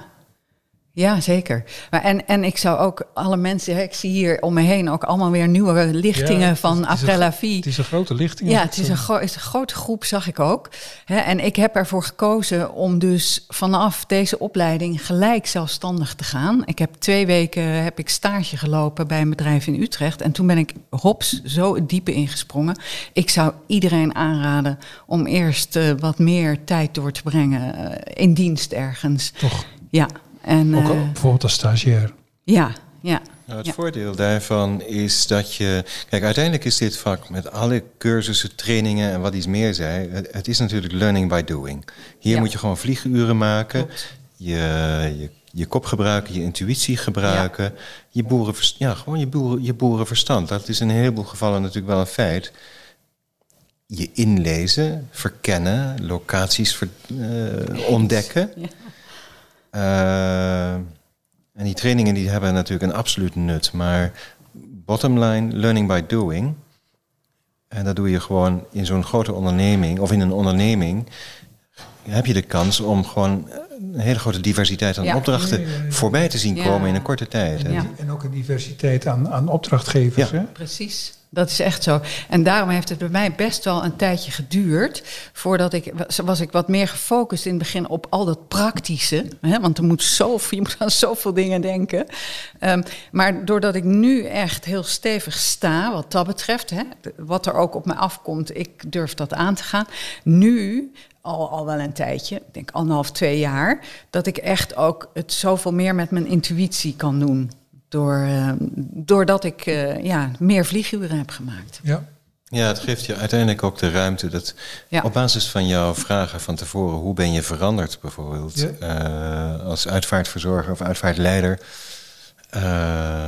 Ja, zeker. Maar en, en ik zou ook alle mensen, ik zie hier om me heen ook allemaal weer nieuwe lichtingen Ja, van la Vie. Het is een grote lichting. Ja, het is een, gro- is een grote groep, zag ik ook. En ik heb ervoor gekozen om dus vanaf deze opleiding gelijk zelfstandig te gaan. Ik heb twee weken heb ik stage gelopen bij een bedrijf in Utrecht. En toen ben ik hops zo het diepe ingesprongen. Ik zou iedereen aanraden om eerst eh, wat meer tijd door te brengen eh, in dienst ergens. Toch Ja, en ook eh, al bijvoorbeeld als stagiair. ja, ja. Nou, het Ja. voordeel daarvan is dat je. Kijk, uiteindelijk is dit vak met alle cursussen, trainingen en wat iets meer zei. Het, het is natuurlijk learning by doing. Hier Ja. moet je gewoon vlieguren maken. Klopt. Je, je, je kop gebruiken, je intuïtie gebruiken. Je, boerenverst, ja, gewoon je, boeren, je boerenverstand. Dat is in een heleboel gevallen natuurlijk wel een feit. Je inlezen, verkennen, locaties ver- eh, ontdekken. Ja. Eh, en die trainingen die hebben natuurlijk een absoluut nut. Maar bottom line, learning by doing. En dat doe je gewoon in zo'n grote onderneming of in een onderneming. Heb je de kans om gewoon een hele grote diversiteit aan Ja. opdrachten Ja, ja, ja. voorbij te zien Ja. komen in een korte tijd. En Ja. En ook een diversiteit aan, aan opdrachtgevers. Ja. Hè? Precies. Dat is echt zo. En daarom heeft het bij mij best wel een tijdje geduurd. voordat ik. was, ik wat meer gefocust in het begin op al dat praktische. Hè, want er moet zoveel, je moet aan zoveel dingen denken. Ehm, maar doordat ik nu echt heel stevig sta, wat dat betreft. Hè, wat er ook op me afkomt, ik durf dat aan te gaan. Nu. Al, al wel een tijdje, ik denk anderhalf, twee jaar, dat ik echt ook het zoveel meer met mijn intuïtie kan doen. Door, eh, doordat ik eh, ja, meer vlieguren heb gemaakt. Ja. Ja, het geeft je uiteindelijk ook de ruimte dat Ja. op basis van jouw vragen van tevoren, hoe ben je veranderd bijvoorbeeld Ja. eh, als uitvaartverzorger of uitvaartleider. Eh,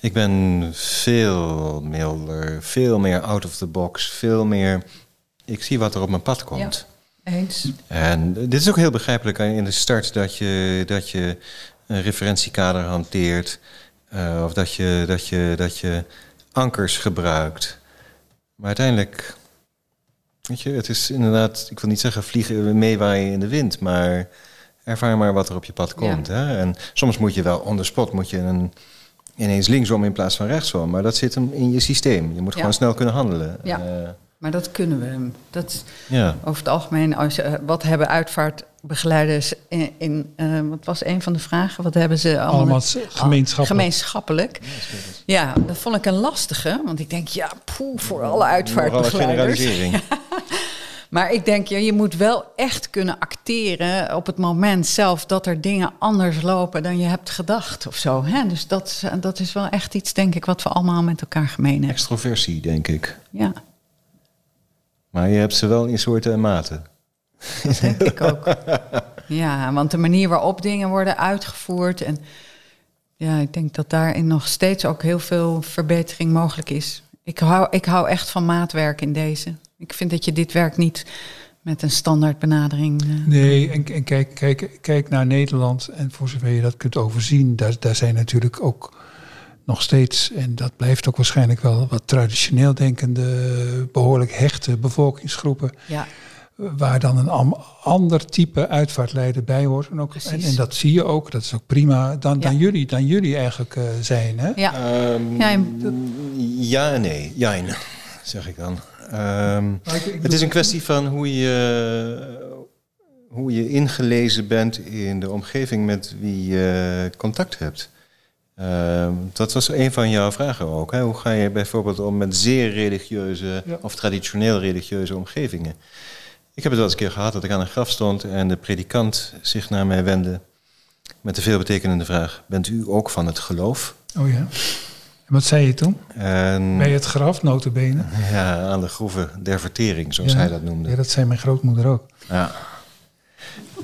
ik ben veel milder, veel meer out of the box, veel meer. Ik zie wat er op mijn pad komt. Eens. En dit is ook heel begrijpelijk in de start dat je, dat je een referentiekader hanteert. eh, of dat je, dat, je, dat je ankers gebruikt. Maar uiteindelijk, weet je, het is inderdaad, ik wil niet zeggen vliegen meewaaien in de wind, maar ervaar maar wat er op je pad komt. Hè? En soms moet je wel on the spot, moet je een, ineens linksom in plaats van rechtsom. Maar dat zit hem in je systeem. Je moet Ja. gewoon snel kunnen handelen. Ja. Eh, Maar dat kunnen we. Dat, ja. over het algemeen, als je, eh, wat hebben uitvaartbegeleiders in, in eh, wat was een van de vragen? Wat hebben ze allemaal? Allemaal gemeenschappelijk. Gemeenschappelijk. Ja, dat vond ik een lastige, want ik denk, ja, poeh, voor alle uitvaartbegeleiders. generalisering. Maar ik denk, ja, je moet wel echt kunnen acteren op het moment zelf dat er dingen anders lopen dan je hebt gedacht of zo. Hè? Dus dat, is- dat is wel echt iets, denk ik, wat we allemaal met elkaar gemeen hebben. Extroversie, denk ik. Ja, Maar je hebt ze wel in soorten en maten. Dat denk ik ook. Ja, want de manier waarop dingen worden uitgevoerd en ja, ik denk dat daarin nog steeds ook heel veel verbetering mogelijk is. Ik hou, ik hou echt van maatwerk in deze. Ik vind dat je dit werk niet met een standaard benadering. eh, Nee, en, en kijk, kijk, kijk naar Nederland en voor zover je dat kunt overzien, daar, daar zijn natuurlijk ook nog steeds, en dat blijft ook waarschijnlijk wel wat traditioneel denkende, behoorlijk hechte bevolkingsgroepen, ja, waar dan een ander type uitvaartleider bij hoort. En, ook, en, Precies. en dat zie je ook, dat is ook prima, dan, dan, jullie, dan jullie eigenlijk eh, zijn. Hè? ja. Ehm, Ja, ja en nee. Ja en zeg ik dan. Ehm, Maar ik- ik het is een kwestie van hoe je, hoe je ingelezen bent in de omgeving met wie je contact hebt. Ehm, dat was een van jouw vragen ook. Hè? Hoe ga je bijvoorbeeld om met zeer religieuze Ja. of traditioneel religieuze omgevingen? Ik heb het wel eens een keer gehad dat ik aan een graf stond en de predikant zich naar mij wendde. met de veelbetekenende vraag: Bent u ook van het geloof? Oh ja. En wat zei je toen? En, Bij het graf, notenbenen. Ja, aan de groeven der vertering, zoals Ja. hij dat noemde. Ja, dat zei mijn grootmoeder ook. Ja.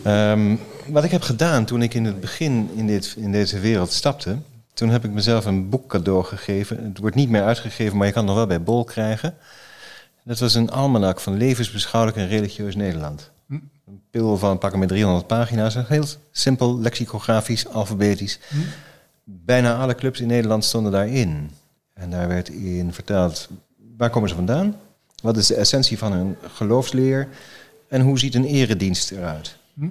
Ehm, wat ik heb gedaan toen ik in het begin in, dit, in deze wereld stapte, toen heb ik mezelf een boek cadeau gegeven. Het wordt niet meer uitgegeven, maar je kan het nog wel bij Bol krijgen. Dat was een almanak van levensbeschouwelijk en religieus Nederland. Hm. Een pil van pakken met 300 pagina's. Heel simpel, lexicografisch, alfabetisch. Hm. Bijna alle clubs in Nederland stonden daarin. En daar werd in verteld, waar komen ze vandaan? Wat is de essentie van hun geloofsleer? En hoe ziet een eredienst eruit? Hm?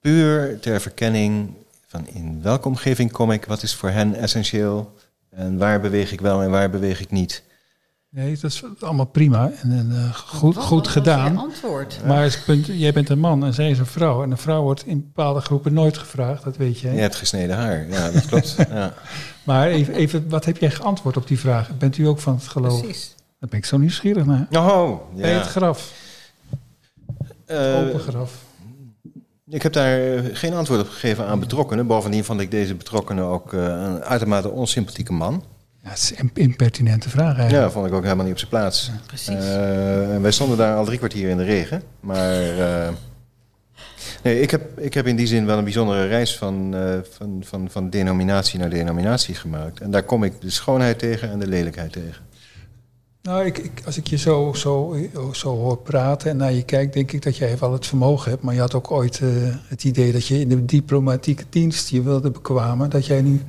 Puur ter verkenning van in welke omgeving kom ik, wat is voor hen essentieel en waar beweeg ik wel en waar beweeg ik niet. Nee, dat is allemaal prima en, en, eh, goed, Wat- goed wat was je gedaan. antwoord? Maar het punt, jij bent een man en zij is een vrouw. En een vrouw wordt in bepaalde groepen nooit gevraagd, dat weet jij. Je hebt gesneden haar, ja, dat klopt. Ja. Maar even, even, wat heb jij geantwoord op die vraag? Bent u ook van het geloof? Precies. Daar ben ik zo nieuwsgierig naar. Oh, Bij het ja. graf, het Eh, open graf. ik heb daar eh, geen antwoord op gegeven aan betrokkenen. Bovendien vond ik deze betrokkenen ook eh, een uitermate onsympathieke man. Ja, het is een impertinente vraag Ja, eigenlijk. dat vond ik ook helemaal niet op zijn plaats. Precies. Eh, en wij stonden daar al drie kwartier in de regen. Maar eh, nee, ik, heb, ik heb in die zin wel een bijzondere reis van, eh, van, van, van denominatie naar denominatie gemaakt. En daar kom ik de schoonheid tegen en de lelijkheid tegen. Nou, ik, ik, als ik je zo, zo, zo hoor praten en naar je kijkt, denk ik dat jij wel het vermogen hebt. Maar je had ook ooit eh, het idee dat je in de diplomatieke dienst je wilde bekwamen. Dat jij nu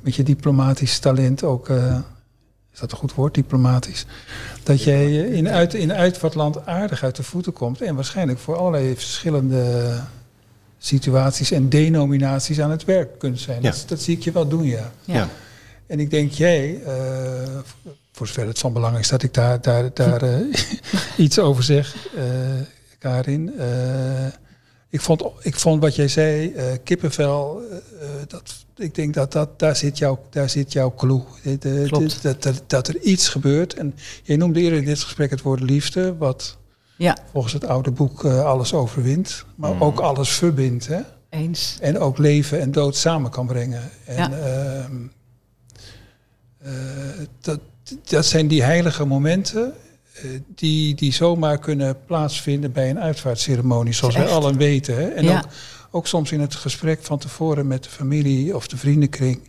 met je diplomatisch talent ook, eh, is dat een goed woord, diplomatisch? Dat jij eh, in, uit, in uitvaartland aardig uit de voeten komt. En waarschijnlijk voor allerlei verschillende situaties en denominaties aan het werk kunt zijn. Ja. Dat, dat zie ik je wel doen, ja. Ja. En ik denk, jij, voor zover het van belang is dat ik daar, daar, daar eh, iets over zeg, eh, Karin. eh, ik, vond, ik vond wat jij zei, eh, kippenvel, dat, ik denk dat, dat daar, zit jouw, daar zit jouw clue. De- de- Klopt. Dat, dat, dat er iets gebeurt. En jij noemde eerder in dit gesprek het woord liefde, wat ja, volgens het oude boek eh, alles overwint, maar Mhm. ook alles verbindt. Hè? eens. En ook leven en dood samen kan brengen. En Ja. ehm, eh, dat, dat zijn die heilige momenten eh, die, die zomaar kunnen plaatsvinden bij een uitvaartceremonie, zoals wij Echt. allen weten. Hè? En Ja. ook, ook soms in het gesprek van tevoren met de familie of de vriendenkring.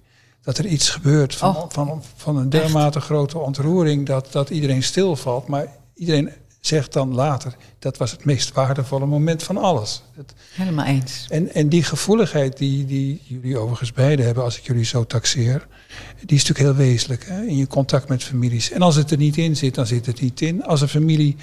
Dat er iets gebeurt van, Oh. van, van een dermate grote ontroering dat, dat iedereen stilvalt. Maar iedereen zegt dan later, dat was het meest waardevolle moment van alles. Het, Helemaal eens. en, en die gevoeligheid die, die jullie overigens beide hebben, als ik jullie zo taxeer, die is natuurlijk heel wezenlijk hè, in je contact met families. En als het er niet in zit, dan zit het niet in. Als een familie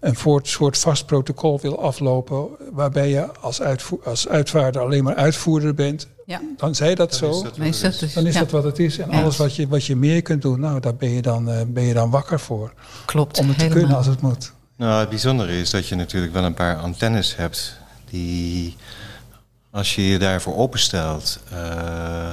een soort vast protocol wil aflopen, waarbij je als, uitvoer, als uitvaarder alleen maar uitvoerder bent, Ja, dan zij dat Dan zo. is dat nee, is dat dus, Dan is ja, dat wat het is. En Ja. alles wat je, wat je meer kunt doen, nou, daar ben je dan, eh, ben je dan wakker voor. klopt. Om het te kunnen als het moet. Nou, het bijzondere is dat je natuurlijk wel een paar antennes hebt die, als je je daarvoor openstelt, eh,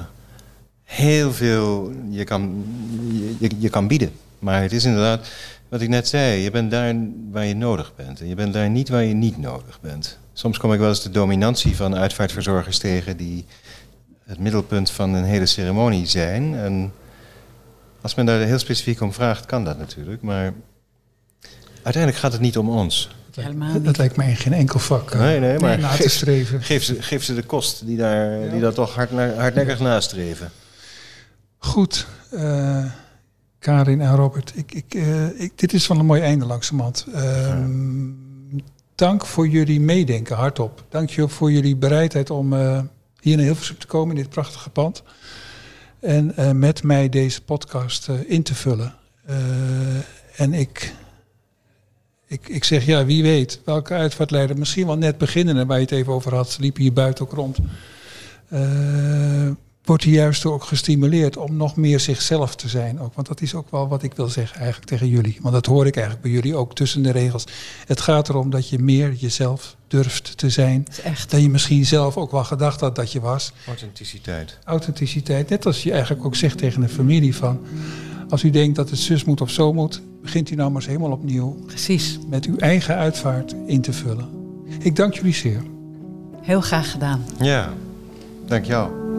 heel veel je kan, je, je, je kan bieden. Maar het is inderdaad, wat ik net zei, je bent daar waar je nodig bent. En je bent daar niet waar je niet nodig bent. Soms kom ik wel eens de dominantie van uitvaartverzorgers tegen die het middelpunt van een hele ceremonie zijn. En als men daar heel specifiek om vraagt, kan dat natuurlijk. Maar uiteindelijk gaat het niet om ons. Helemaal Dat, lijkt mij in geen enkel vak eh, Nee, nee, maar na te geef, streven. geef, ze, geef ze de kost die daar, Ja. die daar toch hard, hardnekkig nastreven. Goed, eh, Karin en Robert. Ik, ik, eh, ik, dit is wel een mooi einde langzamerhand. Ehm Dank voor jullie meedenken, hardop. Dank je voor jullie bereidheid om eh, hier naar Hilversum te komen in dit prachtige pand. En eh, met mij deze podcast eh, in te vullen. En ik, ik, ik zeg, ja, wie weet, welke uitvaartleider, misschien wel net beginnende, waar je het even over had, ze liepen hier buiten ook rond. Wordt hij juist ook gestimuleerd om nog meer zichzelf te zijn. Ook. Want dat is ook wel wat ik wil zeggen eigenlijk tegen jullie. Want dat hoor ik eigenlijk bij jullie ook tussen de regels. Het gaat erom dat je meer jezelf durft te zijn. Dan je misschien zelf ook wel gedacht had dat je was. Authenticiteit. Authenticiteit. Net als je eigenlijk ook zegt tegen een familie van... als u denkt dat het zus moet of zo moet... begint u nou maar eens helemaal opnieuw Precies. met uw eigen uitvaart in te vullen. Ik dank jullie zeer. Heel graag gedaan. Ja, Dank jou.